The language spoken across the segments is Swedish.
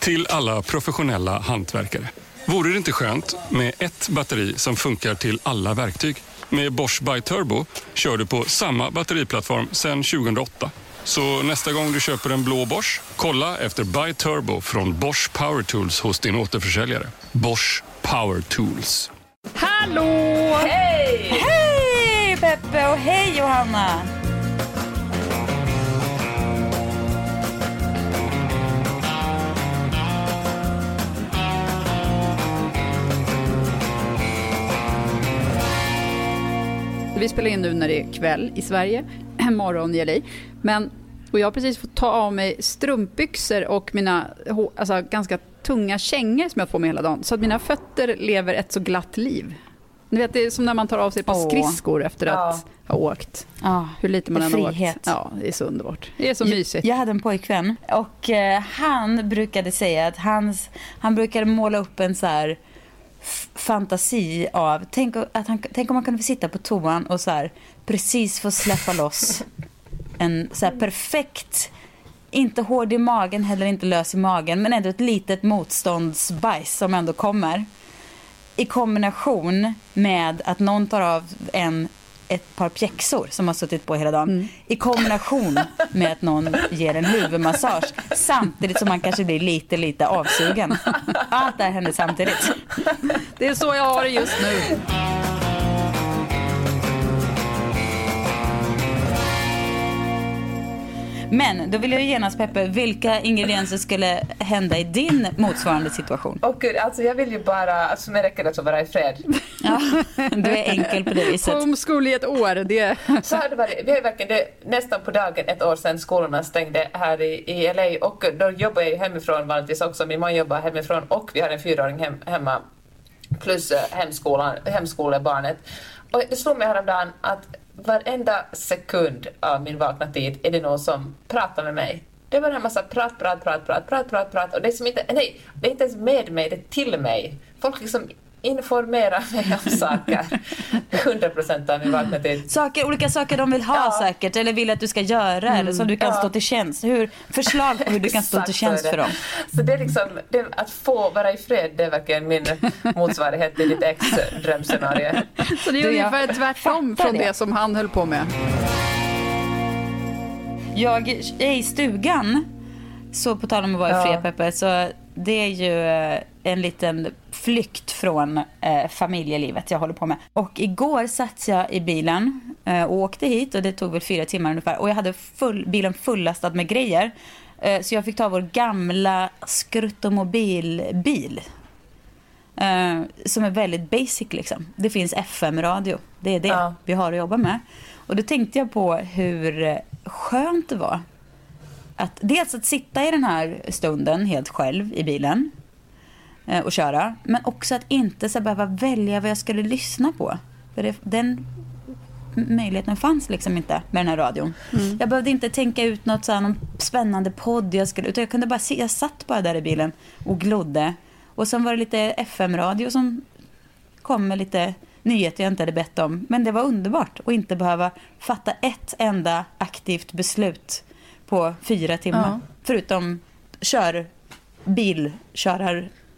Till alla professionella hantverkare. Vore det inte skönt med ett batteri som funkar till alla verktyg? Med Bosch By Turbo kör du på samma batteriplattform sedan 2008. Så nästa gång du köper en blå Bosch, kolla efter By Turbo från Bosch Power Tools hos din återförsäljare. Bosch Power Tools. Hallå! Hej! Hej Peppe och hej Johanna! Vi spelar in nu när det är kväll i Sverige, morgon i LA. Men, och jag har precis fått ta av mig strumpbyxor och mina alltså, ganska tunga kängor som jag får med hela dagen. Så att mina fötter lever ett så glatt liv. Ni vet, det är som när man tar av sig ett par Åh. skridskor efter att ha åkt. Ja, Hur lite man än har åkt. Ja, det är så underbart. Det är så mysigt. Jag hade en pojkvän och eh, han brukade säga att hans, han brukade måla upp en så här fantasi av, tänk, att han, tänk om man kunde få sitta på toan och så här precis få släppa loss en så här perfekt, inte hård i magen, heller inte lös i magen, men ändå ett litet motståndsbajs som ändå kommer. I kombination med att någon tar av en ett par pjäxor som har suttit på hela dagen i kombination med att någon ger en huvudmassage samtidigt som man kanske blir lite, lite avsugen. Allt det här händer samtidigt. Det är så jag har det just nu. Men då vill jag genast Peppe, vilka ingredienser skulle hända i din motsvarande situation? Åh gud, alltså jag vill ju bara, alltså mig räcker det att vara i fred. Ja, du är enkel på det viset. Homeschool i ett år, det... Så har det varit, vi har verkligen, det är nästan på dagen ett år sedan skolorna stängde här i, i LA och då jobbar jag ju hemifrån vanligtvis också, min man jobbar hemifrån och vi har en fyraåring hem, hemma plus eh, hemskolan, hemskolebarnet. Och det slog mig häromdagen att varenda sekund av min vakna tid är det någon som pratar med mig. Det var en massa prat, prat, prat, prat, prat, prat, prat och det är som inte, nej, det är inte ens med mig, det är till mig. Folk liksom informerar mig om saker. 100% av min vakna tid. Saker, olika saker de vill ha Ja. säkert eller vill att du ska göra eller som du kan Ja. stå till tjänst. Hur, förslag på hur du kan stå till tjänst för dem. Så det är liksom, det, att få vara i fred, det är verkligen min motsvarighet till ditt ex drömscenario. Så det är Du, ungefär tvärtom från det. det som han höll på med. Jag är i stugan, så på tal om att vara i Ja. fred Peppe, så det är ju eh, en liten flykt från eh, familjelivet jag håller på med. Och igår satt jag i bilen eh, och åkte hit och det tog väl fyra timmar ungefär och jag hade full, bilen fullastad med grejer. Eh, så jag fick ta vår gamla skruttomobilbil. Eh, som är väldigt basic liksom. Det finns FM-radio. Det är det Ja. vi har att jobba med. Och då tänkte jag på hur skönt det var. Att, dels att sitta i den här stunden helt själv i bilen och köra. Men också att inte så behöva välja vad jag skulle lyssna på. För det, den möjligheten fanns liksom inte med den här radion. Jag behövde inte tänka ut något så här, någon spännande podd jag skulle, utan jag kunde bara se, jag satt bara där i bilen och glodde. Och sen var det lite FM-radio som kom med lite nyheter jag inte hade bett om. Men det var underbart att inte behöva fatta ett enda aktivt beslut på fyra timmar. Ja. Förutom kör,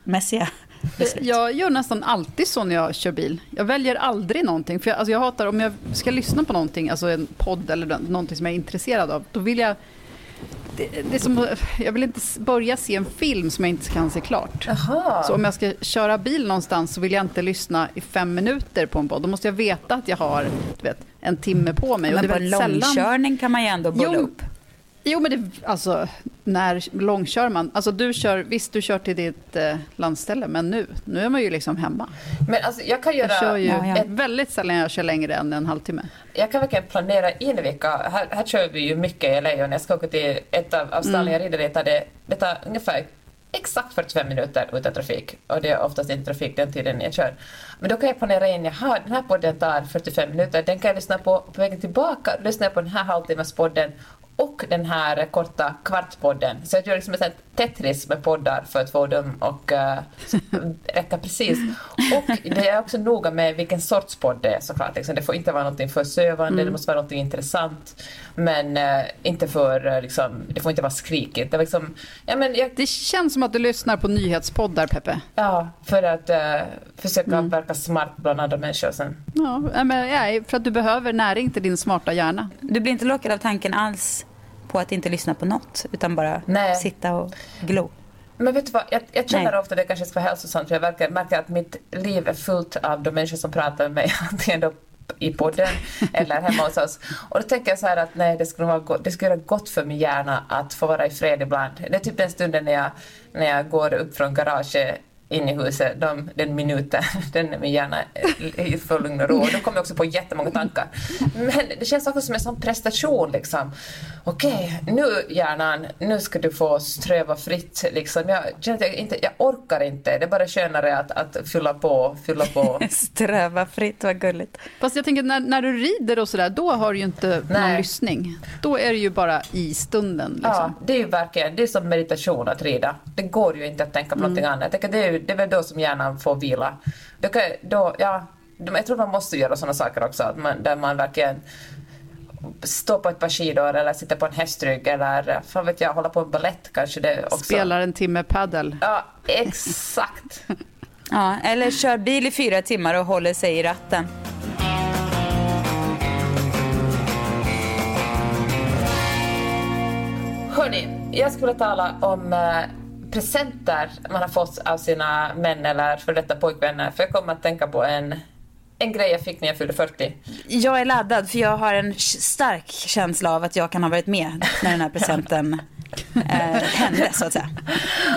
bilkörarmässiga beslut. Jag gör nästan alltid så när jag kör bil. Jag väljer aldrig någonting. För jag, alltså jag hatar om jag ska lyssna på någonting, alltså en podd eller nå- någonting som jag är intresserad av. Då vill jag... Det, det är som, jag vill inte börja se en film som jag inte kan se klart. Jaha. Så om jag ska köra bil någonstans så vill jag inte lyssna i fem minuter på en podd. Då måste jag veta att jag har du vet, en timme på mig. Och Men det på en väldigt sällan- långkörning kan man ju ändå bolla Jo, upp. Jo, men det, alltså, när långkör man? Alltså, du kör, visst, du kör till ditt eh, landställe, men nu, nu är man ju liksom hemma. Men alltså, jag kan göra... Jag kör ju Ja, ja. Ett, väldigt sällan jag kör längre än en halvtimme. Jag kan verkligen planera in vilka... Här, här kör vi ju mycket i LA och när jag ska åka till ett av, av stallen jag rider i tar det, det tar ungefär exakt 45 minuter utan trafik. Och det är oftast inte trafik den tiden jag kör. Men då kan jag planera in, jaha, den här podden tar 45 minuter, den kan jag lyssna på på vägen tillbaka, lyssna på den här halvtimmespodden och den här korta kvartspodden. Så jag gör liksom ett Tetris med poddar för att få dem och uh, räcka precis. Och det är också noga med vilken sorts podd det är såklart. Liksom, det får inte vara någonting för sövande, det måste vara någonting intressant. Men eh, inte för, eh, liksom, det får inte vara skrikigt. Det är liksom, ja, men jag, Det känns som att du lyssnar på nyhetspoddar, Peppe. ja, för att eh, försöka verka smart bland andra människor sen. Ja, men, ja, för att du behöver näring till din smarta hjärna. Du blir inte lockad av tanken alls på att inte lyssna på något, utan bara Nej. sitta och glo. Men vet du vad, jag, jag känner Nej. ofta det kanske ska vara hälsosamt för jag verkar, märker att mitt liv är fullt av de människor som pratar med mig antingen då i podden eller hemma hos oss. Och då tänker jag så här att nej, det skulle, vara gott, det skulle göra gott för min hjärna att få vara i fred ibland. Det är typ den stunden när jag, när jag går upp från garaget in i huset, de, den minuten, den är min hjärna i full lugn och ro. Och Då kommer jag också på jättemånga tankar. Men det känns också som en sån prestation liksom. Okej, nu hjärnan, nu ska du få ströva fritt liksom. Jag jag inte, jag orkar inte. Det är bara skönare att, att fylla på, fylla på. Ströva fritt, vad gulligt. Fast jag tänker när, när du rider och sådär, då har du ju inte någon Nej. lyssning. Då är det ju bara i stunden. Liksom. Ja, det är ju verkligen, det är som meditation att rida. Det går ju inte att tänka på någonting annat. Jag tänker, det, är, det är väl då som hjärnan får vila. Då kan, då, ja, jag tror man måste göra sådana saker också, att man, där man verkligen står på ett par skidor eller sitter på en hästrygg eller fan vet jag, hålla på en ballett kanske det också. Spelar en timme paddel. Ja, exakt. Ja, eller kör bil i fyra timmar och håller sig i ratten. Hörni, jag skulle tala om eh, presenter man har fått av sina män eller för detta pojkvänner. För jag kommer att tänka på en, en grej jag fick när jag fyllde 40. Jag är laddad för jag har en stark känsla av att jag kan ha varit med när den här presenten eh, hände så att säga.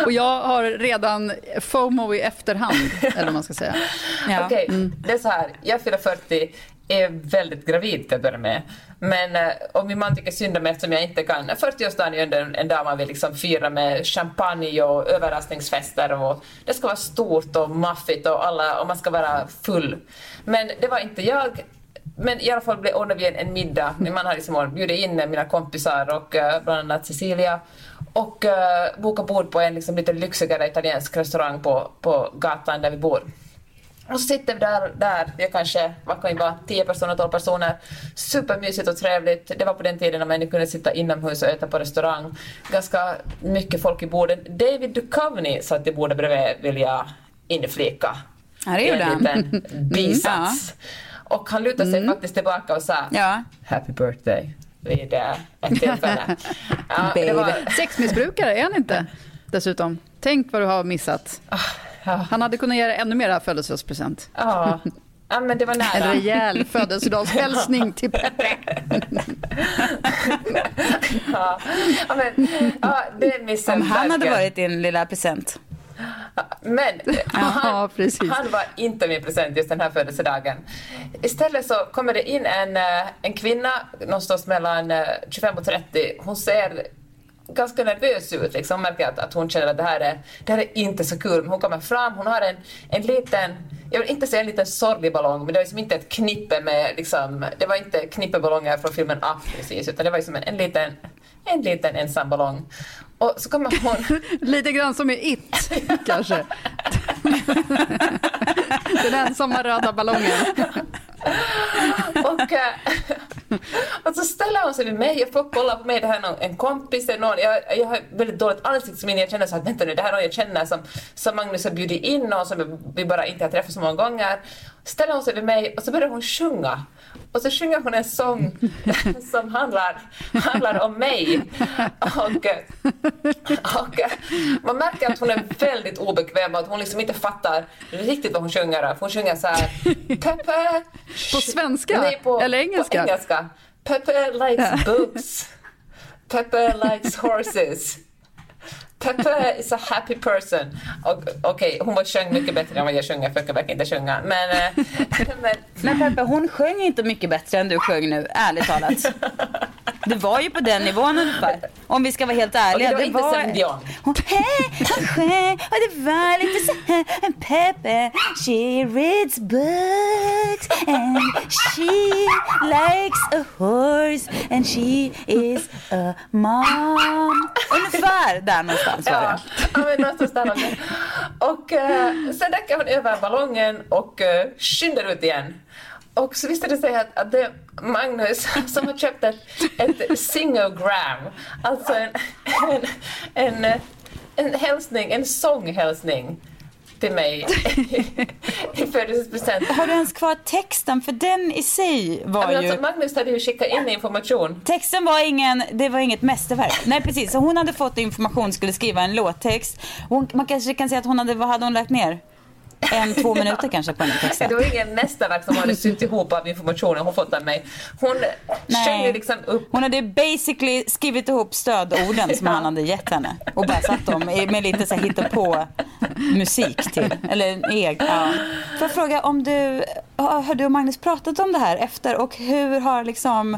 Och jag har redan FOMO i efterhand, eller vad man ska säga. Ja. Okej, det är så här. Jag fyller 40, är väldigt gravid till att börja med. Men, eh, och min man tycker synd om mig eftersom jag inte kan. 40-årsdagen är ju ändå en, en dag man vill liksom fira med champagne och överraskningsfester och det ska vara stort och maffigt och, alla, och man ska vara full. Men det var inte jag. Men i alla fall blev ordnade vi en, en middag. Min man hade liksom bjudit in mina kompisar och eh, bland annat Cecilia och uh, bokat bord på en liksom, lite lyxigare italiensk restaurang på, på gatan där vi bor. Och så sitter vi där, där vi är kanske, vad kan vi vara, 10 personer, 12 personer. Supermysigt och trevligt. Det var på den tiden när man kunde sitta inomhus och äta på restaurang. Ganska mycket folk i borden. David Duchovny satt i bordet bredvid, vill jag inflika. Ja, det gjorde en liten bisats. Och han lutade sig faktiskt tillbaka och sa Ja. Happy birthday vid ett tillfälle. Ja, det var, Sexmissbrukare är han inte, dessutom. Tänk vad du har missat. Ja, Han hade kunnat ge dig ännu mer födelsedagspresent. ja, ja, men det var En nära. rejäl födelsedagshälsning till Peppe. Ja, ja, men, ja, det missade Om han hade varit din lilla present. Men Ja, han, precis. han var inte min present just den här födelsedagen. Istället så kommer det in en, eh, en kvinna någonstans mellan eh, 25 och 30. Hon ser ganska nervös ut. Liksom. Märker att, att hon känner att det här, är, det här är inte så kul. Men hon kommer fram, hon har en, en liten, jag vill inte säga en liten sorglig ballong, men det var liksom inte ett knippe med, liksom, det var inte knippeballonger från filmen Up precis, utan det var liksom en, en liten en liten ensam ballong. Och så kommer hon... Lite grann som i It, kanske. Den ensamma röda ballongen. och, eh, och så ställer hon sig vid mig och får kolla på mig. Det här är någon, en kompis, är någon, jag, jag har väldigt dåligt ansiktsminne. Jag känner så att vänta nu, det här är någon jag känner som, som Magnus har bjudit in och som vi bara inte har träffat så många gånger. Ställer hon sig vid mig och så börjar hon sjunga. Och så sjunger hon en sång som handlar, handlar om mig. Och, och man märker att hon är väldigt obekväm och att hon liksom inte fattar riktigt vad hon sjunger. Hon sjunger så här... Peppe, På svenska? Nej, på, Eller engelska? På engelska. Peppe likes books. Peppe likes horses. Peppe is a happy person. Okej, hon var sjöng mycket bättre än vad jag sjunger, för jag verkligen inte sjunga. Men, eh, men Men Peppe, hon sjöng inte mycket bättre än du sjöng nu, ärligt talat. Det var ju på den nivån ungefär. Om vi ska vara helt ärliga. Okej, det var inte Celine Dion. Hon och det var lite så här. En Peppe, she reads books and she likes a horse and she is a mom. Ungefär där någonstans var det. ja men någonstans där. Och eh, sen räcker hon över ballongen och uh, skyndar ut igen. Och så visste det sig att, att det är Magnus som har köpt ett, ett singogram, alltså en, en, en, en hälsning, en sånghälsning till mig i födelsedagspresent. Har du ens kvar texten? För den i sig var Ja, men ju... alltså, Magnus hade ju skickat in information. Texten var ingen, det var inget mästerverk. Nej precis, så hon hade fått information, skulle skriva en låttext. Hon, man kanske kan säga att hon hade, vad hade hon lagt ner? En, två minuter kanske på den här texten. Det var ingen mästerverk som hade sytt ihop av informationen hon fått av mig. Hon sjöng ju liksom upp Hon hade basically skrivit ihop stödorden som han hade gett henne. Och bara satt dem med lite så här på musik till. Eller egen. Ja. Får jag fråga om du, har du och Magnus pratat om det här efter och hur har liksom,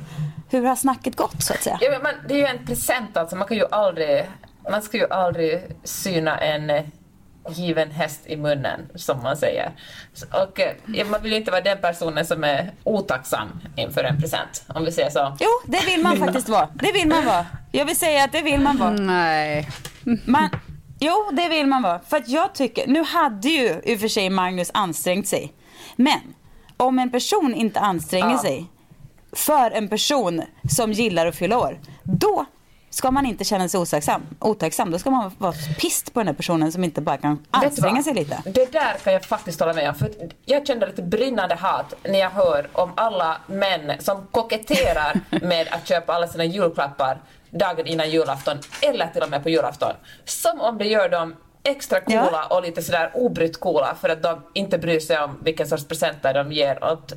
hur har snacket gått så att säga? Ja, men man, det är ju en present alltså, man kan ju aldrig, man ska ju aldrig syna en given häst i munnen, som man säger. Och eh, ja, man vill ju inte vara den personen som är otacksam inför en present, om vi säger så. Jo, det vill man faktiskt vara. Det vill man vara. Jag vill säga att det vill man vara. Nej. Man, jo, det vill man vara. För att jag tycker, nu hade ju i och för sig Magnus ansträngt sig. Men om en person inte anstränger Ja. sig för en person som gillar att fylla år, då ska man inte känna sig otacksam. otacksam. Då ska man vara pist på den här personen som inte bara kan anstränga sig lite. Det där kan jag faktiskt hålla med om. För jag kände lite brinnande hat när jag hör om alla män som koketterar med att köpa alla sina julklappar dagen innan julafton eller till och med på julafton. Som om det gör dem extra coola Ja. och lite sådär obrytt coola för att de inte bryr sig om vilken sorts presenter de ger åt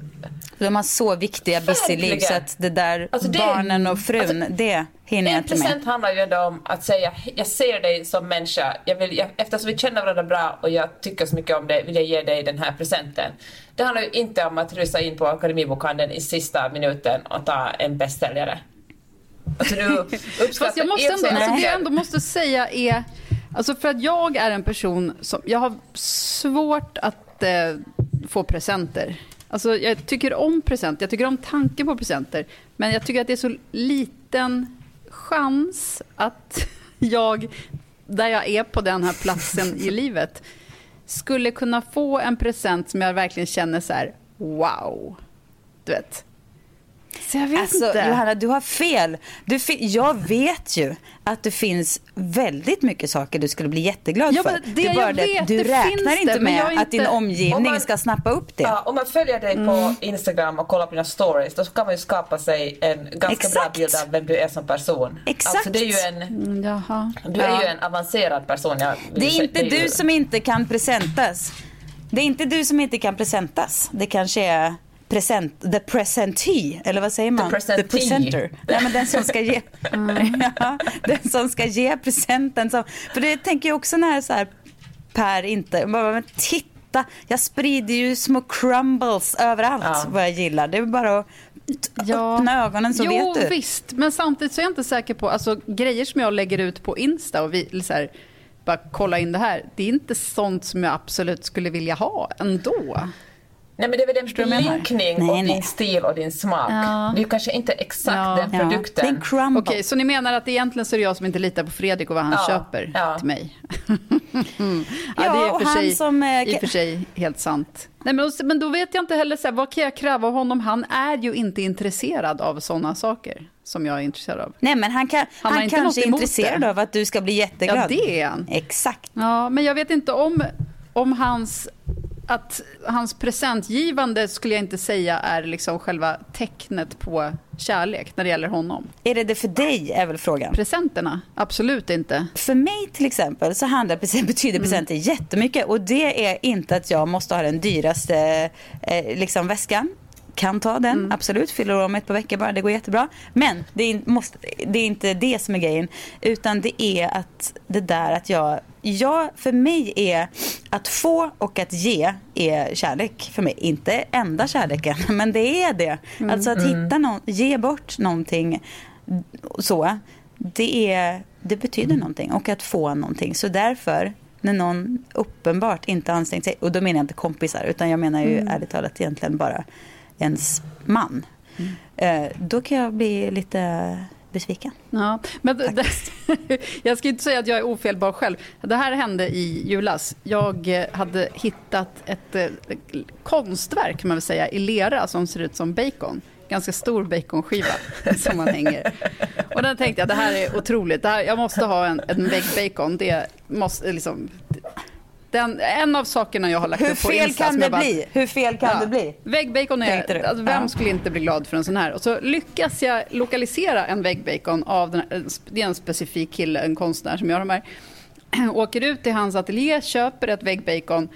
De har så viktiga busy-liv så Verkligen. att det där Alltså barnen och frun, alltså, det hinner jag En inte med. present handlar ju ändå om att säga jag ser dig som människa. Jag vill, jag, eftersom vi känner varandra bra och jag tycker så mycket om dig vill jag ge dig den här presenten. Det handlar ju inte om att rusa in på Akademibokhandeln i sista minuten och ta en bästsäljare. Alltså du Fast jag måste ändå, alltså, det jag ändå måste säga är... Alltså för att jag är en person som... Jag har svårt att eh, få presenter. Alltså jag tycker om presenter, jag tycker om tanken på presenter. Men jag tycker att det är så liten chans att jag, där jag är på den här platsen i livet, skulle kunna få en present som jag verkligen känner så här, wow. Du vet. Så jag vet Alltså inte. Johanna, du har fel. Du fi- jag vet ju att det finns väldigt mycket saker du skulle bli jätteglad Ja, för. det det är bara jag det vet, du det räknar inte det, med är att din omgivning Om man- ska snappa upp det. Ja, om man följer dig på Instagram och kollar på dina stories då kan man ju skapa sig en ganska bra Exakt. bild av vem du är som person. Exakt. Alltså det är ju en, Mm, Jaha. du är ju en avancerad person. Jag Det är inte ju- du som inte kan presentas. Det är inte du som inte kan presentas. Det kanske är present, the presentee, eller vad säger man? The presentee. presenter. Nej, men den som ska ge, ja, den som ska ge presenten. Som, för det tänker jag också när så här, Per inte, bara, men titta, jag sprider ju små crumbles överallt Ja. vad jag gillar. Det är bara att Ja. öppna ögonen så jo, vet du. visst. Men samtidigt så är jag inte säker på... Alltså, grejer som jag lägger ut på Insta och vi, så här, bara kolla in det här. Det är inte sånt som jag absolut skulle vilja ha ändå. Nej men det är väl en menar? blinkning Nej, din stil och din smak. Ja. Det är ju kanske inte exakt Ja. den Ja, produkten. crumble. Okej, så ni menar att egentligen så är det jag som inte litar på Fredrik och vad han Ja, köper ja. till mig? Ja, det är och för han sig, som, eh, i och för sig helt sant. Nej, men, men då vet jag inte heller, så här, vad kan jag kräva av honom? Han är ju inte intresserad av sådana saker som jag är intresserad av. Nej men han, kan, Han han, kanske är intresserad det. av att du ska bli jätteglad. Ja, det är han. Exakt. Ja, men jag vet inte om, om hans, att hans presentgivande skulle jag inte säga är liksom själva tecknet på kärlek när det gäller honom. Är det det för dig är väl frågan. Presenterna, absolut inte. För mig till exempel så handlar betyder Mm. presenter jättemycket och det är inte att jag måste ha den dyraste eh, liksom väskan. Kan ta den, Mm. absolut. Fyller om ett par veckor bara, det går jättebra. Men det är, måste, det är inte det som är grejen. Utan det är att det där att jag, ja, för mig är att få och att ge är kärlek för mig. Inte enda kärleken, men det är det. Mm. Alltså att hitta någon, ge bort någonting så, det, är, det betyder någonting. Och att få någonting. Så därför, när någon uppenbart inte ansträngt sig, och då menar jag inte kompisar, utan jag menar ju ärligt talat egentligen bara ens man. Eh, då kan jag bli lite besviken. Ja, men det, jag ska inte säga att jag är ofelbar själv. Det här hände i julas. Jag eh, hade hittat ett eh, konstverk kan man väl säga, i lera som ser ut som bacon. Ganska stor baconskiva som man hänger. Och den tänkte jag, det här är otroligt. Det här, jag måste ha en, en väggbacon. Det måste liksom... Den, en av sakerna jag har lagt Hur upp på fel Insta kan det bara- bli? Hur fel kan Ja. det bli? Väggbacon är, alltså, vem Ja. skulle inte bli glad för en sån här? Och så lyckas jag lokalisera en väggbacon av den här, det är en specifik kille, en konstnär som gör de här. Åker ut till hans ateljé, köper ett väggbacon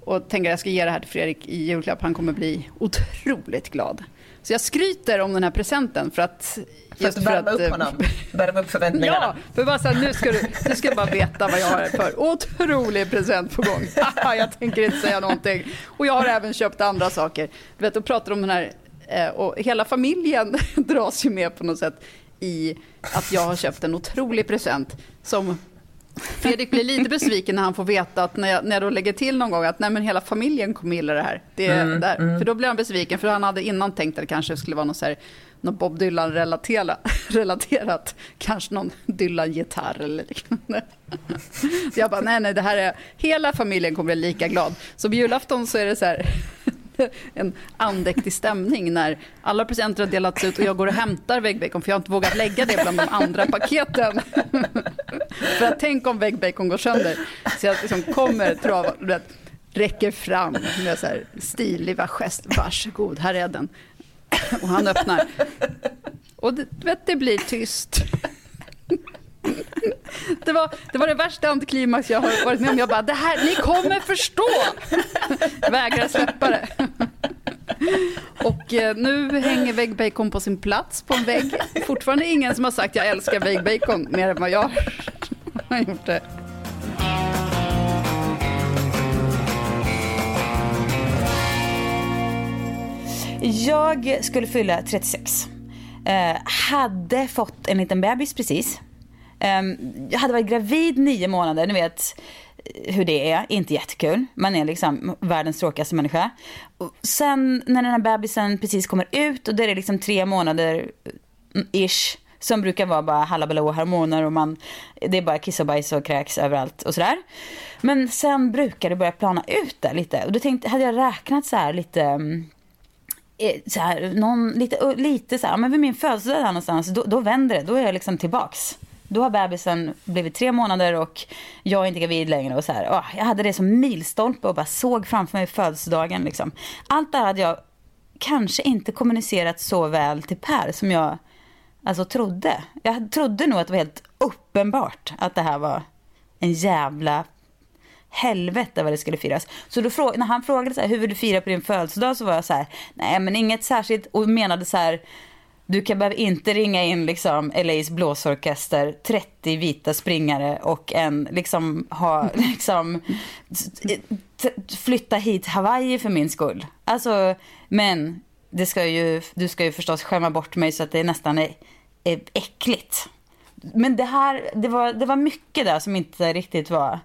och tänker att jag ska ge det här till Fredrik i julklapp. Han kommer bli otroligt glad. Så jag skryter om den här presenten för att... För att värma upp eh, honom. Värma upp förväntningarna. Ja, för bara så här, nu ska du, nu ska du bara veta vad jag har för otrolig present på gång. Jag tänker inte säga någonting. Och jag har även köpt andra saker. Du vet, och pratar om den här, eh, och hela familjen dras ju med på något sätt i att jag har köpt en otrolig present som Fredrik blir lite besviken när han får veta att när jag, när jag då lägger till någon gång att nej men hela familjen kommer gilla det här. Det är där. För då blir han besviken för han hade innan tänkt att det kanske skulle vara något, så här, något Bob Dylan-relaterat. Kanske någon Dylan-gitarr eller liknande. Så jag bara nej nej det här är, hela familjen kommer bli lika glad. Så på julafton så är det så här en andäktig stämning när alla presenter har delats ut och jag går och hämtar väggbacon för jag har inte vågat lägga det bland de andra paketen. för att tänk om väggbacon går sönder. Så jag liksom kommer trava, räcker fram med så här stiliga gest. Varsågod, här är den. Och han öppnar. Och det, du vet, det blir tyst. Det var, det var det värsta antiklimax jag har varit med om. Jag bara, det här, ni kommer förstå! Jag vägrar släppa det. Och eh, nu hänger väggbacon på sin plats på en vägg. Fortfarande ingen som har sagt jag älskar väggbacon mer än vad jag har gjort det. Jag skulle fylla 36. Eh, hade fått en liten bebis precis. Eh, jag hade varit gravid nio månader. Ni vet eh, hur det är. Inte jättekul. Man är liksom världens tråkigaste människa. Och sen när den här bebisen precis kommer ut och det är liksom tre månader mm, ish. Som brukar vara bara hallabaloo och hormoner och man, det är bara kiss och bajs och kräks överallt och sådär. Men sen brukar det börja plana ut där lite. Och då tänkte, hade jag räknat så här lite mm, så här, någon, lite, lite så här, men vid min födelsedag där någonstans, då, då vänder det. Då är jag liksom tillbaks. Då har bebisen blivit tre månader och jag är inte gravid längre. Och så här, åh, jag hade det som milstolpe och bara såg framför mig födelsedagen. Liksom. Allt det här hade jag kanske inte kommunicerat så väl till Per som jag alltså, trodde. Jag trodde nog att det var helt uppenbart att det här var en jävla helvete vad det skulle firas. Så då frå- när han frågade så här, hur vill du fira på din födelsedag så var jag så här, nej men inget särskilt och menade så här, du kan behöver inte ringa in liksom LAs blåsorkester, 30 vita springare och en liksom ha liksom flytta hit Hawaii för min skull. Alltså, men det ska ju, du ska ju förstås skämma bort mig så att det nästan är, är äckligt. Men det här, det var, det var mycket där som inte riktigt var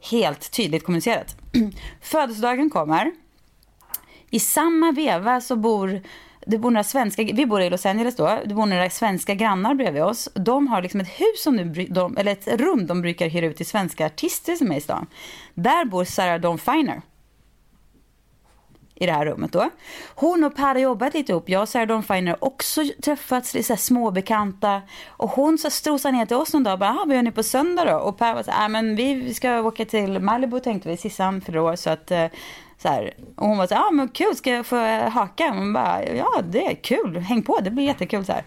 helt tydligt kommunicerat. Födelsedagen kommer. I samma veva så bor det bor några svenska, vi bor i Los Angeles då, det bor några svenska grannar bredvid oss. De har liksom ett hus som nu, de, eller ett rum de brukar hyra ut till svenska artister som är i stan. Där bor Sarah Dawn Finer. I det här rummet då. Hon och Per har jobbat lite ihop. Jag och Sarah Dawn Finer har också träffats, lite så här småbekanta. Och hon så strosade ner till oss någon dag och bara, "Jaha, vad gör ni på söndag då? Och Per var så här, "Ah, men vi ska åka till Malibu tänkte vi, Sissan fyller år så att eh, så här. Och hon var så här, ja ah, men kul, ska jag få eh, haka? Hon bara, ja det är kul, häng på, det blir jättekul så här.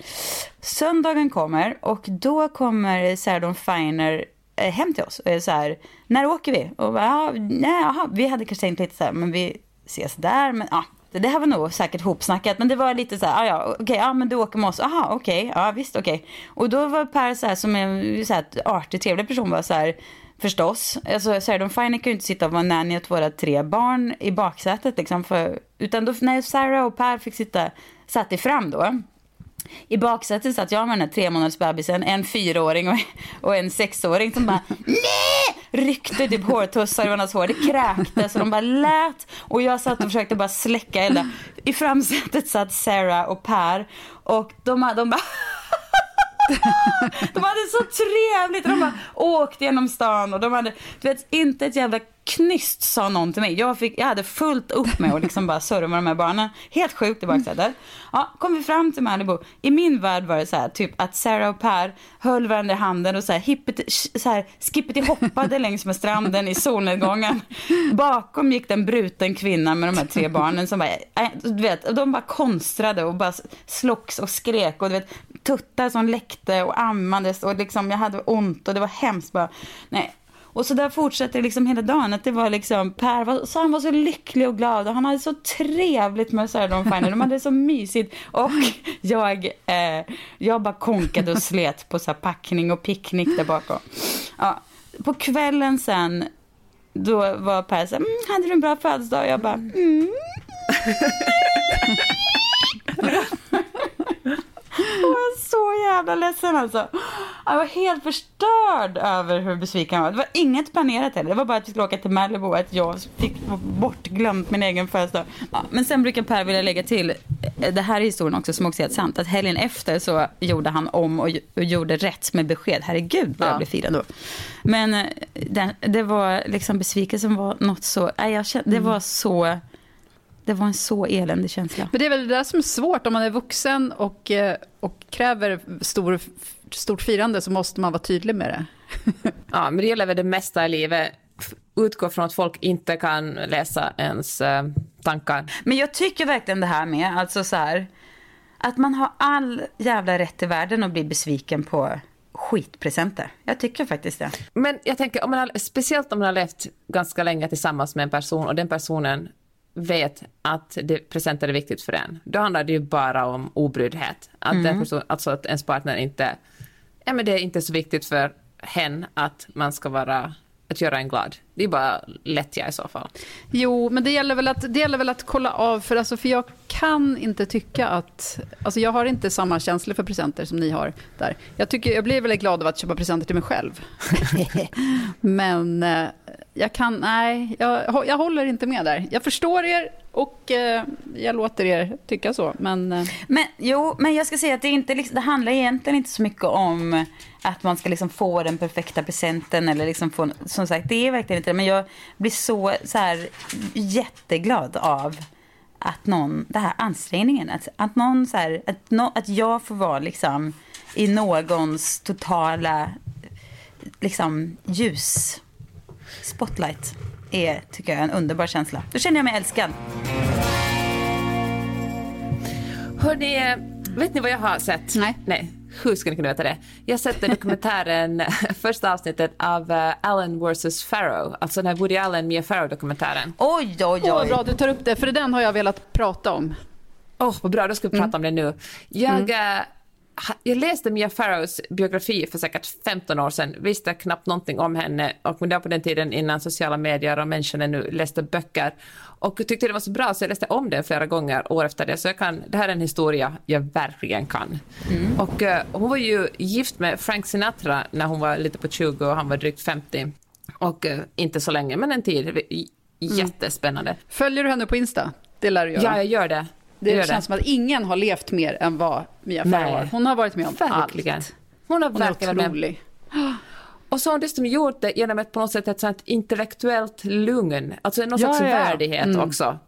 Söndagen kommer och då kommer Sarah Dawn Finer eh, hem till oss och är så här, när åker vi? Och bara, ah, nej, aha, vi hade kanske tänkt lite så här, men vi ses där, men ja, det. Här var nog säkert hopsnackat. Men det var lite så här, ah, ja okej, okay, ja men du åker med oss. Aha, okej, okay, ja visst okej. Okay. Och då var Per så här som en så här, artig, trevlig person var så här, förstås. Alltså Sarah Dawn Finer kan ju inte sitta och vara nanny åt våra tre barn i baksätet liksom. För, utan då, när Sarah och Per fick sitta, satt i fram då. I baksätet satt jag med den här tre månaders bebisen, en fyraåring och, och en sexåring som bara nej! Ryckte typ hårtussar i varandras hår. Det kräktes och de bara lät. Och jag satt och försökte bara släcka elden. I framsätet satt Sarah och Per och de, de bara de hade så trevligt. och De bara åkte genom stan och de hade, du vet, inte ett jävla knyst sa någon till mig. Jag, fick, jag hade fullt upp med att liksom bara surra med de här barnen. Helt sjukt i baksätet. Ja, kom vi fram till Malibu. I min värld var det så här, typ att Sarah och Per höll varandra i handen och så här, hippity, så här skippity hoppade längs med stranden i solnedgången. Bakom gick den bruten kvinna med de här tre barnen som bara, äh, du vet, de bara konstrade och bara slogs och skrek och du vet, tuttar som läckte och ammades och liksom jag hade ont och det var hemskt bara. Nej, och så där fortsatte det liksom hela dagen. Att det var liksom, Per var, så han var så lycklig och glad och han hade så trevligt med Sarah Dawn Finer. De hade det så mysigt. Och jag, eh, jag bara konkade och slet på så packning och picknick där bakom. Ja, på kvällen sen, då var Per så här, mm, hade du en bra födelsedag? Och jag bara, mm. Jag var så jävla ledsen alltså. Jag var helt förstörd över hur besviken jag var. Det var inget planerat heller. Det var bara att vi skulle åka till Malibu och att jag fick bortglömt min egen födelsedag. Ja, men sen brukar Per vilja lägga till, eh, det här är historien också som också är helt sant, att helgen efter så gjorde han om och, och gjorde rätt med besked. Herregud vad jag blev firad då. Men eh, det, det var liksom besvikelsen var något så, nej, jag kände, det var så det var en så eländig känsla. Men det är väl det där som är svårt om man är vuxen och, eh, och kräver stor, stort firande så måste man vara tydlig med det. ja, men det gäller väl det mesta i livet. Utgå från att folk inte kan läsa ens eh, tankar. Men jag tycker verkligen det här med, alltså så här, att man har all jävla rätt i världen att bli besviken på skitpresenter. Jag tycker faktiskt det. Men jag tänker, om man har, speciellt om man har levt ganska länge tillsammans med en person och den personen vet att det, presenter är viktigt för en, då handlar det ju bara om obryddhet. Att, mm. person, alltså att ens partner inte... Ja, men det är inte så viktigt för hen att man ska vara att göra en glad. Det är bara lättja i så fall. Jo, men det gäller väl att, det gäller väl att kolla av, för, alltså, för jag kan inte tycka att... Alltså jag har inte samma känslor för presenter som ni har där. Jag, tycker, jag blir väldigt glad av att köpa presenter till mig själv. men eh, jag kan, nej, jag, jag håller inte med där. Jag förstår er och eh, jag låter er tycka så. Men, eh. men, jo, men jag ska säga att det, inte, liksom, det handlar egentligen inte så mycket om att man ska liksom få den perfekta presenten. Eller liksom få, som sagt, det är verkligen inte det. Men jag blir så, så här, jätteglad av att någon, den här ansträngningen. Att, att, någon, så här, att, no, att jag får vara liksom, i någons totala liksom, ljus spotlight är, tycker jag, en underbar känsla. Då känner jag mig älskad. Hörni, vet ni vad jag har sett? Nej. Nej. Hur ska ni kunna veta det? Jag har sett dokumentären, första avsnittet av uh, Allen vs. Farrow, alltså den här Woody Allen Mia Farrow-dokumentären. Oj, oj, oj. Åh, bra du tar upp det, för den har jag velat prata om. Åh, oh, vad bra, då ska vi prata mm. om det nu. Jag mm. Jag läste Mia Farrows biografi för säkert 15 år sedan, visste knappt någonting om henne och det var på den tiden innan sociala medier och människor nu läste böcker och tyckte det var så bra så jag läste om den flera gånger år efter det så jag kan, det här är en historia jag verkligen kan. Mm. Och uh, hon var ju gift med Frank Sinatra när hon var lite på 20 och han var drygt 50 och uh, inte så länge men en tid, mm. jättespännande. Mm. Följer du henne på Insta? Det lär du göra. Ja, jag gör det. Det, det känns som att ingen har levt mer än vad Mia Farrow har. Hon har varit med om verkligen. allt. Hon har hon verkligen varit med. Och så har hon dessutom gjort det genom ett på något sätt ett sånt intellektuellt lugn, alltså någon ja, slags ja. värdighet mm. också.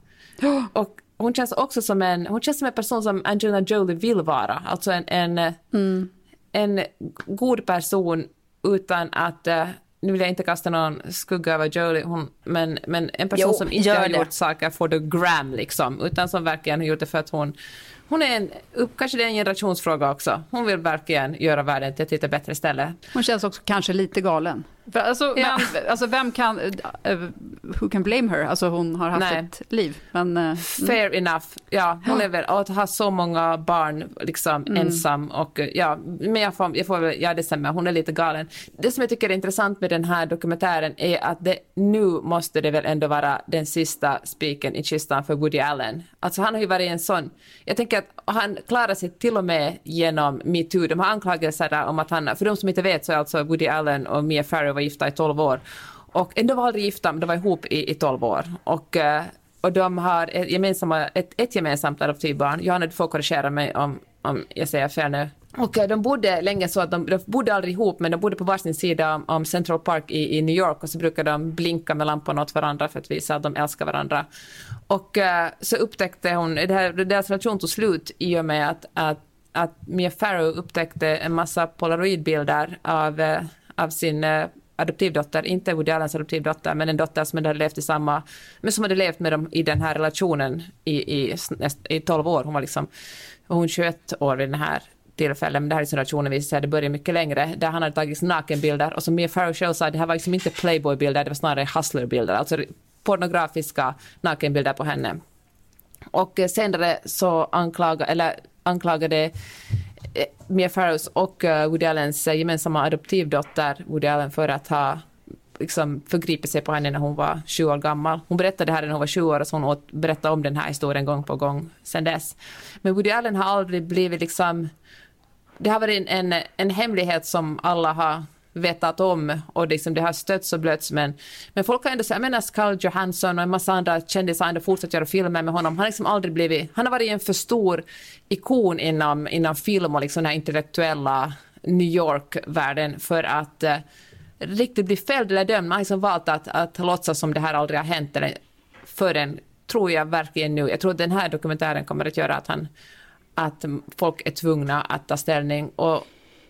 Och hon känns också som en, hon känns som en person som Angelina Jolie vill vara, alltså en, en, mm. en god person utan att uh, nu vill jag inte kasta någon skugga över Jolie, hon, men, men en person jo, som inte har det. gjort saker för the gram liksom, utan som verkligen har gjort det för att hon hon är en, kanske det är en generationsfråga också. Hon vill verkligen göra världen till ett lite bättre ställe. Hon känns också kanske lite galen. Alltså, ja. men, alltså vem kan... Äh, who can blame her? Alltså hon har haft Nej. ett liv. Men, eh, Fair enough. Ja, hon väl, och att ha så många barn liksom Mm. ensam och ja, men jag får, jag får ja det stämmer, hon är lite galen. Det som jag tycker är intressant med den här dokumentären är att det, nu måste det väl ändå vara den sista spiken i kistan för Woody Allen. Alltså han har ju varit en sån, jag tänker att han klarade sig till och med genom metoo. De har anklagelser om att han, för de som inte vet så är alltså Woody Allen och Mia Farrow var gifta i 12 år. Och ändå var aldrig gifta, men de var ihop i, i 12 år. Och eh, och de har ett, gemensamma, ett, ett gemensamt adoptivbarn. Johanna, du får korrigera mig om, om jag säger fel nu. Och eh, de bodde länge så att de, de bodde aldrig ihop, men de bodde på varsin sida om, om Central Park i, i New York och så brukade de blinka med lamporna åt varandra för att visa att de älskar varandra. Och uh, så upptäckte hon, det här, deras relation tog slut i och med att, att, att Mia Farrow upptäckte en massa polaroidbilder av, uh, av sin uh, adoptivdotter, inte Woody Allens adoptivdotter, men en dotter som hade levt i samma, men som hade levt med dem i den här relationen i, i, i 12 år. Hon var liksom, hon 21 år vid den här tillfället, men det här är relationen visar sig, det börjar mycket längre, där han hade tagit nakenbilder. Och som Mia Farrow själv sa, det här var liksom inte playboy-bilder, det var snarare hustler-bilder, alltså pornografiska nakenbilder på henne. Och senare så anklaga, eller anklagade eh, Mia Farrows och eh, Woody Allens eh, gemensamma adoptivdotter Woody Allen för att ha liksom förgripit sig på henne när hon var sju år gammal. Hon berättade det här när hon var sju år och så hon berättade om den här historien gång på gång sedan dess. Men Woody Allen har aldrig blivit liksom... Det har varit en, en, en hemlighet som alla har vetat om och liksom det har stötts och blötts men, men folk har ändå sagt, jag menar Scarlett Johansson och en massa andra kändisar har ändå fortsatt göra filmer med honom. Han har liksom aldrig blivit, han har varit en för stor ikon inom, inom film och liksom den här intellektuella New York-världen för att eh, riktigt bli fälld eller dömd. Man har liksom valt att, att låtsas som det här aldrig har hänt eller förrän, tror jag verkligen nu, jag tror att den här dokumentären kommer att göra att han att folk är tvungna att ta ställning och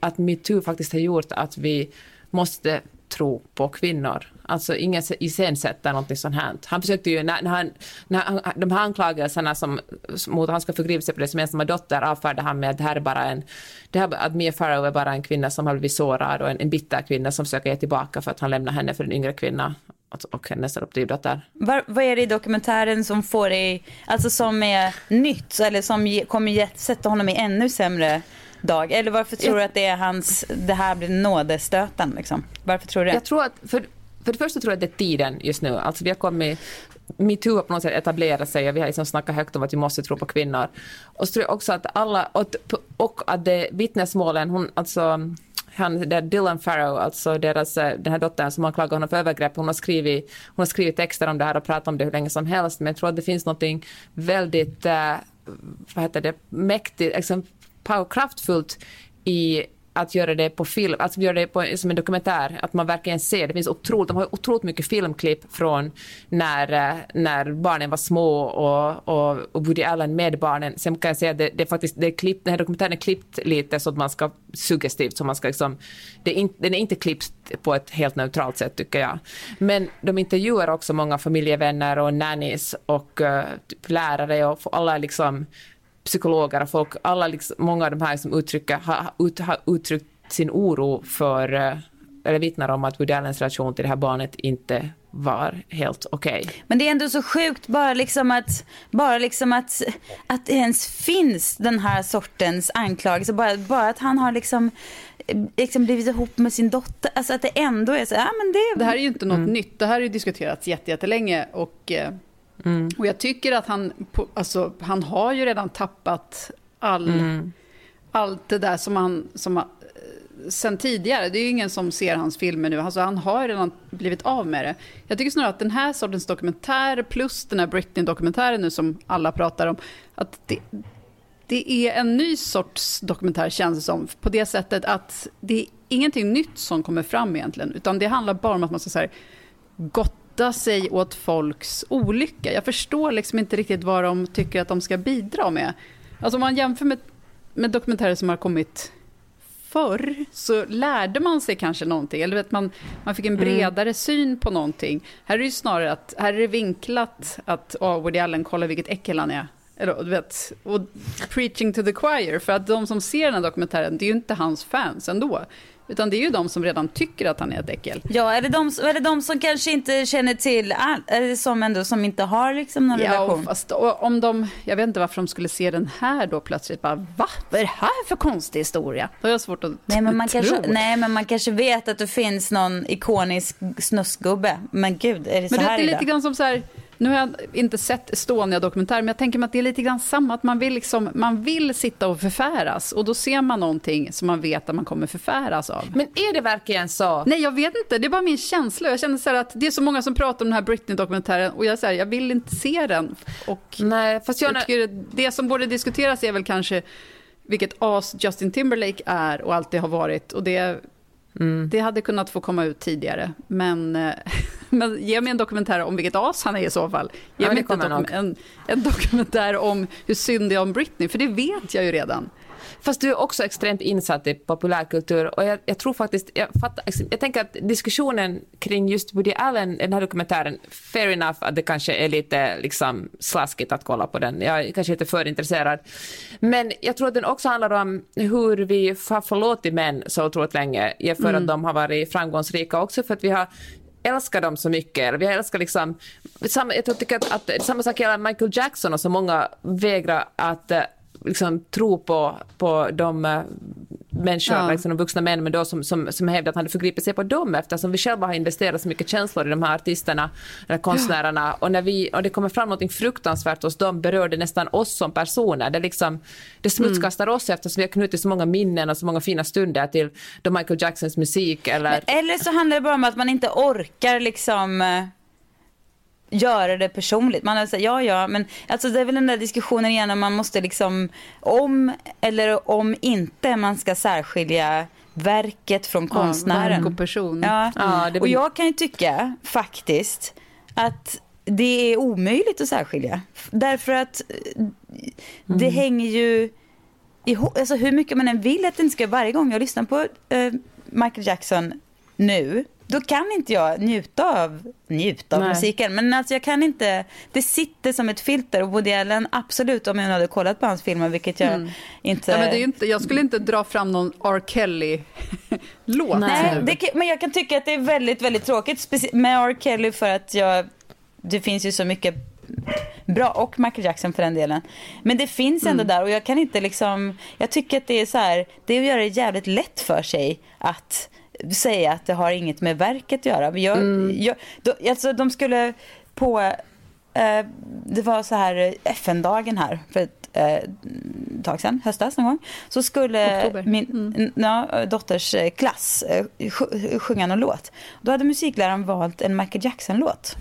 att metoo faktiskt har gjort att vi måste tro på kvinnor. Alltså ingen iscensätter någonting sånt här. Han försökte ju, när, när han, när han, de här anklagelserna som, mot han ska förgripa sig på deras gemensamma dotter avfärdade han med att det här är bara en, det här, att Mia Farrow är bara en kvinna som har blivit sårad och en, en bitter kvinna som försöker ge tillbaka för att han lämnar henne för en yngre kvinna alltså, och hennes adoptivdotter. Vad är det i dokumentären som får dig, alltså som är nytt eller som ge, kommer sätta honom i ännu sämre dag? Eller varför tror du att det är hans, det här blir nådestöten liksom? Varför tror du det? Jag tror att, för, för det första tror jag att det är tiden just nu. Alltså vi har kommit, metoo har på något sätt etablerat sig och vi har liksom snackat högt om att vi måste tro på kvinnor. Och så tror jag också att alla, och, och att det, vittnesmålen, hon, alltså han, där Dylan Farrow, alltså deras, den här dottern som anklagar honom för övergrepp, hon har, skrivit, hon har skrivit texter om det här och pratat om det hur länge som helst, men jag tror att det finns något väldigt, äh, vad heter det, mäktigt, liksom, kraftfullt i att göra det på film, att göra det på, som en dokumentär, att man verkligen ser. Det finns otroligt, de har otroligt mycket filmklipp från när, eh, när barnen var små och, och, och Woody Allen med barnen. Sen kan jag säga att det, det är faktiskt, det är klippt, den här dokumentären är klippt lite så att man ska suggestivt, så man ska liksom, det är in, den är inte klippt på ett helt neutralt sätt tycker jag. Men de intervjuar också många familjevänner och nannies och uh, lärare och alla liksom psykologer och folk, alla liksom, många av de här som uttrycker, har, ut, har uttryckt sin oro för, eller vittnar om att Woody Allens relation till det här barnet inte var helt okej. Okay. Men det är ändå så sjukt bara liksom att, bara liksom att, att det ens finns den här sortens anklagelse. Bara, bara att han har liksom, liksom blivit ihop med sin dotter. Alltså att det ändå är så, ja men det... Det här är ju inte något mm. nytt. Det här har ju diskuterats jättelänge och Mm. Och jag tycker att han, alltså, han har ju redan tappat all, mm. allt det där som han, som sen tidigare. Det är ju ingen som ser hans filmer nu. Alltså, han har redan blivit av med det. Jag tycker snarare att den här sortens dokumentär plus den här Britney-dokumentären nu som alla pratar om, att det, det är en ny sorts dokumentär känns det som. På det sättet att det är ingenting nytt som kommer fram egentligen. Utan det handlar bara om att man ska så här, gott sig åt folks olycka. Jag förstår liksom inte riktigt vad de tycker att de ska bidra med. Alltså om man jämför med, med dokumentärer som har kommit förr så lärde man sig kanske någonting. Eller vet man, man fick en bredare mm. syn på någonting. Här är det ju snarare att här är det vinklat att oh, Woody Allen, kolla vilket äckel han är. Eller, du vet, och preaching to the choir. För att de som ser den här dokumentären, det är ju inte hans fans ändå. Utan det är ju de som redan tycker att han är ett äckel. Ja, är det de, är det de som kanske inte känner till, är det som ändå som inte har liksom någon Ja, relation? och fast och om de, jag vet inte varför de skulle se den här då plötsligt. Bara, Va? Vad är det här för konstig historia? Då har jag svårt att Nej men, man tro. kanske, nej, men man kanske vet att det finns någon ikonisk snuskgubbe. Men gud, är det så Men det här är idag? lite grann som så här, nu har jag inte sett Estonia-dokumentär, men jag tänker mig att det är lite grann samma, att man vill, liksom, man vill sitta och förfäras, och då ser man någonting som man vet att man kommer förfäras av. Men är det verkligen så? Nej, jag vet inte. Det är bara min känsla. Jag känner så här att det är så många som pratar om den här Britney-dokumentären och jag, så här, jag vill inte se den. Och Nej, fast jag, jag tycker det som borde diskuteras är väl kanske vilket as Justin Timberlake är och alltid har varit. Och det, Mm. det hade kunnat få komma ut tidigare. Men, eh, men ge mig en dokumentär om vilket as han är i så fall. Ge Ja, mig inte en, en, en dokumentär om hur synd det är om Britney, för det vet jag ju redan. Fast du är också extremt insatt i populärkultur och jag, jag tror faktiskt, jag, fattar, jag tänker att diskussionen kring just Woody Allen, den här dokumentären, fair enough att det kanske är lite liksom slaskigt att kolla på den, jag är kanske inte för intresserad. Men jag tror att den också handlar om hur vi har förlåtit män så otroligt länge, för att de har varit framgångsrika, också för att vi har älskar dem så mycket. Vi älskar liksom, samma, jag tycker att, att samma sak gäller Michael Jackson och så många vägrar att eh, liksom, tro på, på de eh, människor, Ja. liksom, de vuxna män, men då som, som, som hävdar att han hade förgripit sig på dem eftersom vi själva har investerat så mycket känslor i de här artisterna, eller konstnärerna och när vi, och det kommer fram något fruktansvärt hos dem berör det nästan oss som personer. Det, liksom, det smutskastar oss eftersom vi har knutit så många minnen och så många fina stunder till Michael Jacksons musik eller Eller så handlar det bara om att man inte orkar liksom eh, göra det personligt. Man här, ja ja, men alltså det är väl den där diskussionen igen om man måste liksom om eller om inte man ska särskilja verket från konstnären. verk och person. Ja. Ja, det och blir- jag kan ju tycka faktiskt att det är omöjligt att särskilja. Därför att eh, det Mm. hänger ju ihop, alltså hur mycket man än vill att det inte ska, varje gång jag lyssnar på eh, Michael Jackson nu, då kan inte jag njuta av, njuta av Nej. musiken. Men alltså jag kan inte, det sitter som ett filter och Woody Allen, absolut om jag hade kollat på hans filmer, vilket jag inte... Ja, men det är inte, jag skulle inte dra fram någon R. Kelly-låt. Nej, det, men jag kan tycka att det är väldigt, väldigt tråkigt med R. Kelly för att jag, det finns ju så mycket bra, och Michael Jackson för den delen. Men det finns ändå där och jag kan inte liksom, jag tycker att det är så här, det är att göra det jävligt lätt för sig att säga att det har inget med verket att göra. Men jag, jag, då, alltså de skulle på, eh, det var så här FN-dagen här för ett eh, tag sedan, höstas någon gång, så skulle Oktober. min n- ja, dotters eh, klass eh, sj- sjunga någon låt. Då hade musikläraren valt en Michael Jackson-låt.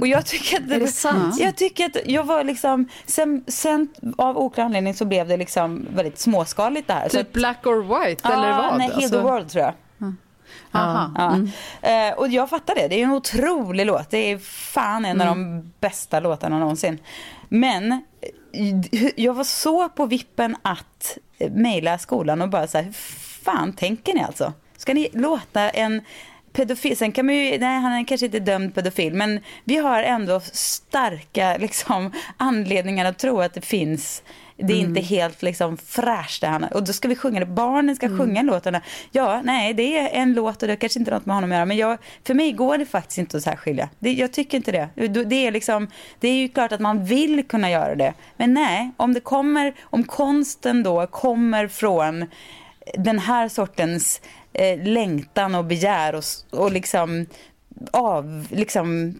Och jag tycker att det, Är det sant? Jag tycker att jag var liksom, sen, sen av oklar anledning så blev det liksom väldigt småskaligt det här. Typ Black or White, eller vad? Nej, Heal Alltså- the World tror jag. Aha. Ja. Mm. Eh, och jag fattar det. Det är en otrolig låt. Det är fan en av de bästa låtarna någonsin. Men eh, jag var så på vippen att mejla skolan och bara så här, hur fan tänker ni alltså? Ska ni låta en pedofil, sen kan man ju, nej han är kanske inte dömd pedofil, men vi har ändå starka liksom, anledningar att tro att det finns det är inte helt liksom fräscht det han Och då ska vi sjunga det. Barnen ska sjunga låtarna. Ja, nej, det är en låt och det har kanske inte något med honom att göra. Men jag, för mig går det faktiskt inte att särskilja. Det, jag tycker inte det. Det- är, liksom, det är ju klart att man vill kunna göra det. Men nej, om det kommer, om konsten då kommer från den här sortens eh, längtan och begär och, och liksom av liksom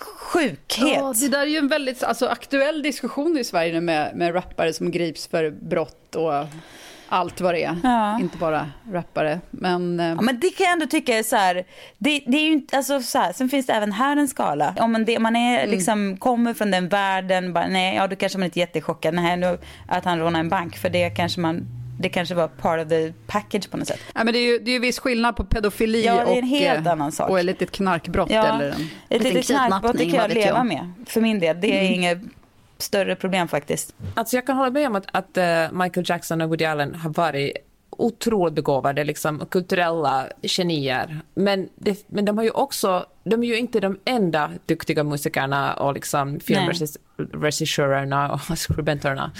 sjukhet. Ja, det där är ju en väldigt alltså, aktuell diskussion i Sverige nu med, med rappare som grips för brott och allt vad det är. Ja. Inte bara rappare. Men, eh, Ja, men det kan jag ändå tycka är så här, det, det är ju inte, alltså så här, sen finns det även här en skala. Om man, det, man är, liksom, kommer från den världen, bara, nej, ja då kanske man inte är jättechockad, nej, nu, att han rånar en bank, för det kanske man, det kanske var part of the package på något sätt. ja, men det är ju det är ju viss skillnad på pedofili Ja, det är och, en helt eh, annan sak. och ett litet knarkbrott. Ja, eller en ett litet knarkbrott det kan jag leva med, för min del. Det är inget större problem faktiskt. Alltså jag kan hålla med om att, att eh, Michael Jackson och Woody Allen har varit otroligt begåvade, liksom, kulturella genier. Men, det, men de har ju också, de är ju inte de enda duktiga musikerna och liksom filmregissörerna och skribenterna.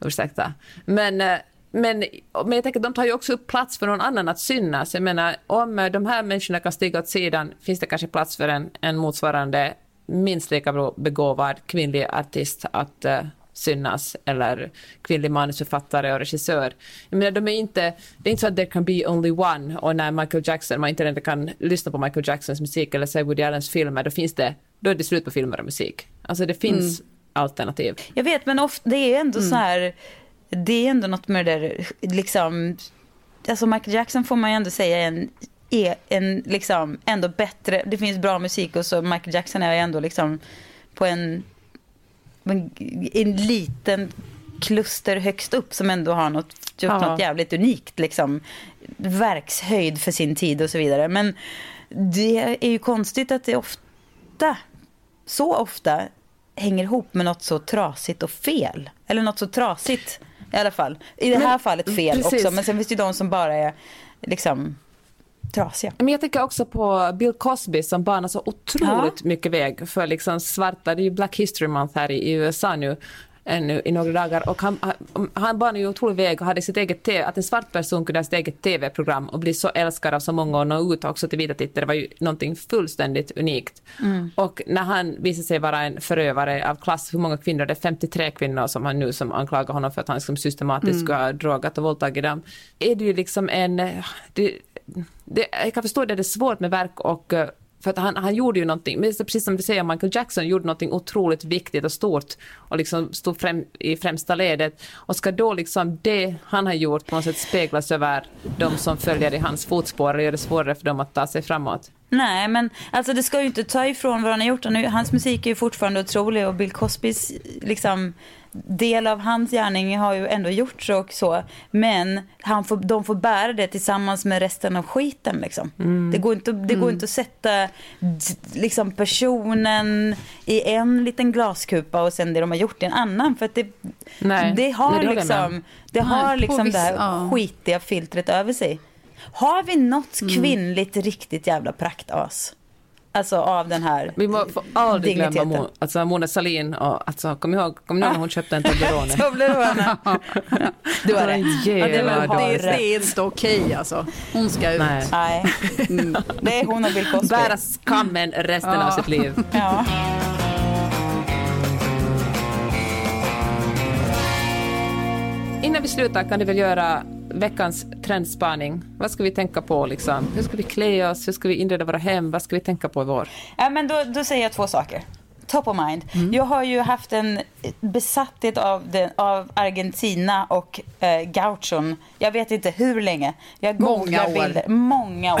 Ursäkta. Men, eh, men, men jag tänker de tar ju också upp plats för någon annan att synas. Jag menar, om de här människorna kan stiga åt sidan finns det kanske plats för en, en motsvarande minst lika begåvad kvinnlig artist att uh, synas eller kvinnlig manusförfattare och regissör. Jag menar, de är inte, det är inte så att there can be only one och när Michael Jackson, man inte kan lyssna på Michael Jacksons musik eller se Woody Allens filmer, då finns det, då är det slut på filmer och musik. Alltså det finns mm. alternativ. Jag vet, men ofta, det är ändå mm. så här, det är ändå något med det där, liksom, alltså Michael Jackson får man ju ändå säga en är en liksom ändå bättre, det finns bra musik och så Michael Jackson är ändå liksom på en en, en liten kluster högst upp som ändå har något, gjort ja. något jävligt unikt. Liksom, verkshöjd för sin tid och så vidare. Men det är ju konstigt att det ofta, så ofta, hänger ihop med något så trasigt och fel. Eller något så trasigt i alla fall. I det här men, fallet fel precis. också. Men sen finns det ju de som bara är liksom trasiga. Men jag tänker också på Bill Cosby som banar så otroligt ja. mycket väg för liksom svarta. Det är ju Black History Month här i USA nu ännu i några dagar. Och han, han banade ju otrolig väg och hade sitt eget TV, att en svart person kunde ha sitt eget TV-program och bli så älskad av så många och nå ut också till vita tittare var ju någonting fullständigt unikt. Mm. Och när han visade sig vara en förövare av klass, hur många kvinnor, det är 53 kvinnor som han nu som anklagar honom för att han liksom systematiskt mm. ha drogat och våldtagit dem, är det ju liksom en... Det, det, jag kan förstå att det är svårt med verk och för att han, han gjorde ju någonting, precis som du säger, Michael Jackson gjorde någonting otroligt viktigt och stort och liksom stod främ, i främsta ledet. Och ska då liksom det han har gjort på något sätt speglas över de som följer i hans fotspår och gör det svårare för dem att ta sig framåt? Nej, men alltså det ska ju inte ta ifrån vad han har gjort. Hans musik är ju fortfarande otrolig och Bill Cosbys liksom del av hans gärning har ju ändå gjorts och så. Men han får, de får bära det tillsammans med resten av skiten. Liksom. Mm. Det, går inte, det går mm. inte att sätta liksom, personen i en liten glaskupa och sen det de har gjort i en annan. För att det, Nej, det har det liksom, det, har liksom det här ja. skitiga filtret över sig. Har vi något mm. kvinnligt riktigt jävla praktas? Alltså av den här Vi må, får aldrig glömma Mo, alltså Mona Sahlin. Och, alltså, kom ihåg, kom ihåg när hon köpte en Toblerone? Toblerone. du har rätt. Ja, det, är, det är inte okej alltså. Hon ska ut. Nej. Nej. Mm. Det är hon och Bill Cosby. Bära skammen resten ja. av sitt liv. Ja. Innan vi slutar kan du väl göra veckans trendspaning. Vad ska vi tänka på? Liksom? Hur ska vi klä oss? Hur ska vi inreda våra hem? Vad ska vi tänka på i vår? Ja, men då, då säger jag två saker. Top of mind. Mm. Jag har ju haft en besatthet av, den, av Argentina och eh, gauchon. Jag vet inte hur länge. Jag Många år. Bilder. Många år.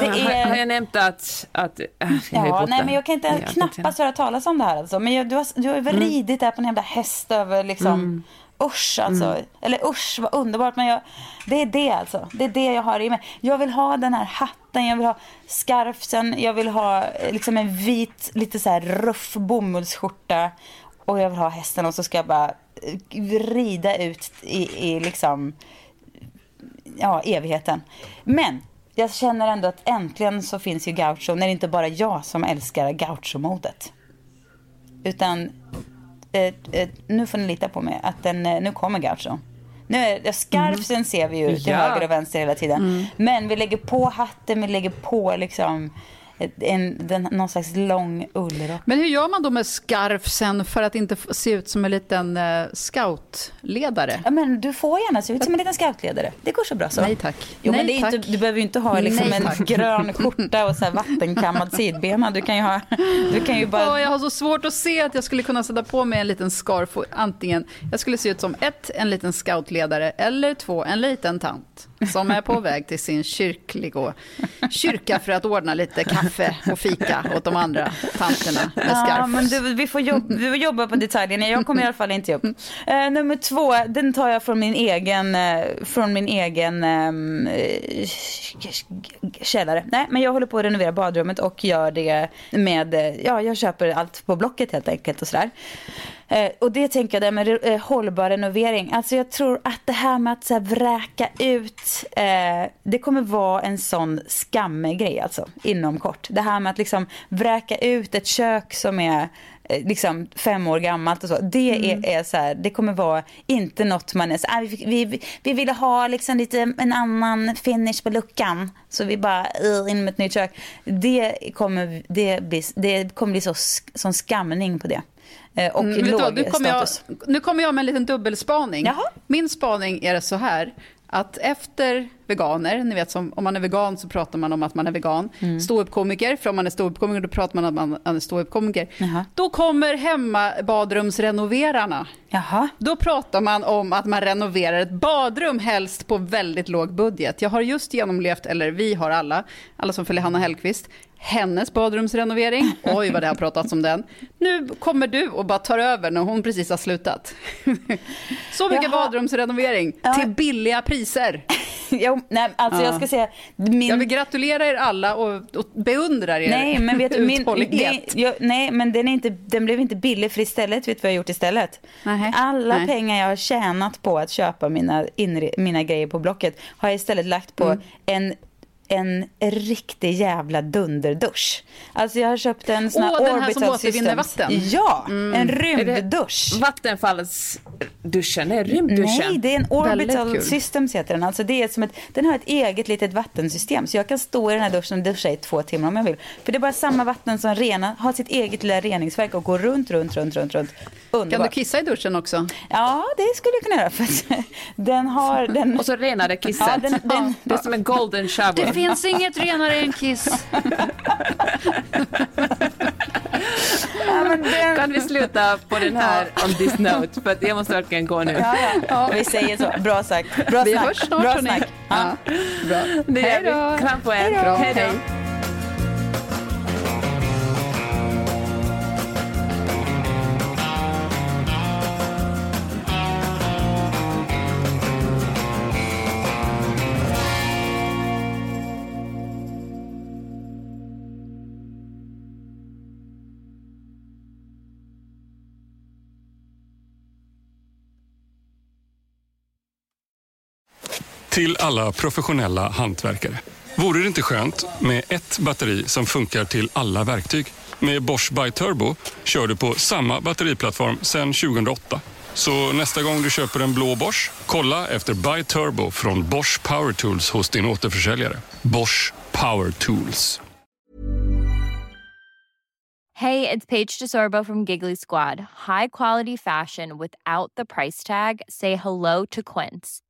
Det är... Har jag nämnt att... att äh, ja, nej, men jag kan inte jag knappast höra talas om det här. Alltså. Men jag, du, har, du har mm. ridit mm. där på en jävla häst över liksom... Mm usch alltså. Mm. Eller usch vad underbart. Men jag, det är det alltså. Det är det jag har i mig. Jag vill ha den här hatten, jag vill ha skarfsen, jag vill ha eh, liksom en vit, lite så här ruff bomullsskjorta. Och jag vill ha hästen och så ska jag bara eh, rida ut i, i liksom, ja, evigheten. Men jag känner ändå att äntligen så finns ju gaucho, när det inte bara jag som älskar gaucho-modet. Utan eh, eh, nu får ni lita på mig, att den, eh, nu kommer Gaucho. Nu är, skarpsen mm. ser vi ju till ja. höger och vänster hela tiden. Mm. Men vi lägger på hatten, vi lägger på liksom en, den, någon slags lång ullrock. Men hur gör man då med skarfsen för att inte se ut som en liten uh, scoutledare? Ja, men du får gärna se ut som en liten scoutledare. Det går så bra så. Nej tack. Jo, Nej, men det är inte, du behöver ju inte ha liksom Nej, en grön skjorta och så här vattenkammad sidbena. Du kan ju ha... Du kan ju bara... Oh, jag har så svårt att se att jag skulle kunna sätta på mig en liten scarf. antingen, jag skulle se ut som ett, en liten scoutledare eller två, en liten tant som är på väg till sin kyrklig och, kyrka för att ordna lite kaffe och fika åt de andra tanterna med. Ja, men du, vi, får jobba, vi får jobba på detaljerna. Jag kommer i alla fall inte upp. Uh, nummer två, den tar jag från min egen, uh, från min egen um, källare. Nej, men jag håller på att renovera badrummet och gör det med, ja, jag köper allt på Blocket helt enkelt och sådär. Eh, och det tänker jag där med eh, hållbar renovering. Alltså jag tror att det här med att så här, vräka ut eh, det kommer vara en sån skammegrej alltså inom kort. Det här med att liksom vräka ut ett kök som är eh, liksom fem år gammalt och så. Det Mm. är, är så här, det kommer vara inte något man är så här, "Ah, vi, vi, vi ville ha liksom lite en annan finish på luckan. Så vi bara in med ett nytt kök. Det kommer, det bli, det kommer bli så, sån skamning på det. Eh, och Mm, du låg vad, nu, kommer jag, nu kommer jag med en liten dubbelspaning. Jaha. Min spaning är det så här, att efter veganer, ni vet som, om man är vegan så pratar man om att man är vegan. Mm. Ståuppkomiker, för om man är ståuppkomiker då pratar man om att man är ståuppkomiker. Då kommer hemmabadrumsrenoverarna. Jaha. Då pratar man om att man renoverar ett badrum, helst på väldigt låg budget. Jag har just genomlevt, eller vi har alla, alla som följer Hanna Hellquist, hennes badrumsrenovering. Oj, vad det har pratats om den. Nu kommer du och bara tar över när hon precis har slutat. Så mycket Jaha. badrumsrenovering Ja. till billiga priser. Jo, nej, alltså jag ska säga, min... Jag vill gratulera er alla och, och beundrar er Nej, men vet du, min, det, jag, nej, men den, är inte, den blev inte billig för istället, vet du vad jag har gjort istället? Nähä. Alla Nej. pengar jag har tjänat på att köpa mina, inre, mina grejer på Blocket har jag istället lagt på Mm. en en riktig jävla dunderdusch. Alltså jag har köpt en sån här Åh, den här som återvinner vatten. Mm. Ja, en Är det rymddusch. Vattenfallsduschen? Nej, rymdduschen. Nej, det är en Orbital. Systems heter den. Alltså det är som ett, den har ett eget litet vattensystem. Så jag kan stå i den här duschen och duscha i två timmar om jag vill. För det är bara samma vatten som renar, har sitt eget lilla reningsverk och går runt, runt, runt, runt, runt. Kan du kissa i duschen också? Ja, det skulle jag kunna göra. För den har... Den, Och så renare kisset. Ja, den- den- det är som en golden shower. Finns inget renare än kiss. den, Kan vi sluta på den här on this note? För jag måste verkligen gå nu. ja, ja. Vi säger så. Bra sagt. Bra Vi snack. hörs snart Bra snack. Ja. Bra. Det gör Hej då. vi. Kram på er. Hej då. Till alla professionella hantverkare. Vore det inte skönt med ett batteri som funkar till alla verktyg? Med Bosch By Turbo kör du på samma batteriplattform sedan 2008. Så nästa gång du köper en blå Bosch, kolla efter By Turbo från Bosch Power Tools hos din återförsäljare. Bosch Power Tools. Hej, det är Paige DeSorbo från Giggly Squad. High quality fashion without the price tag. Say hello to Quince.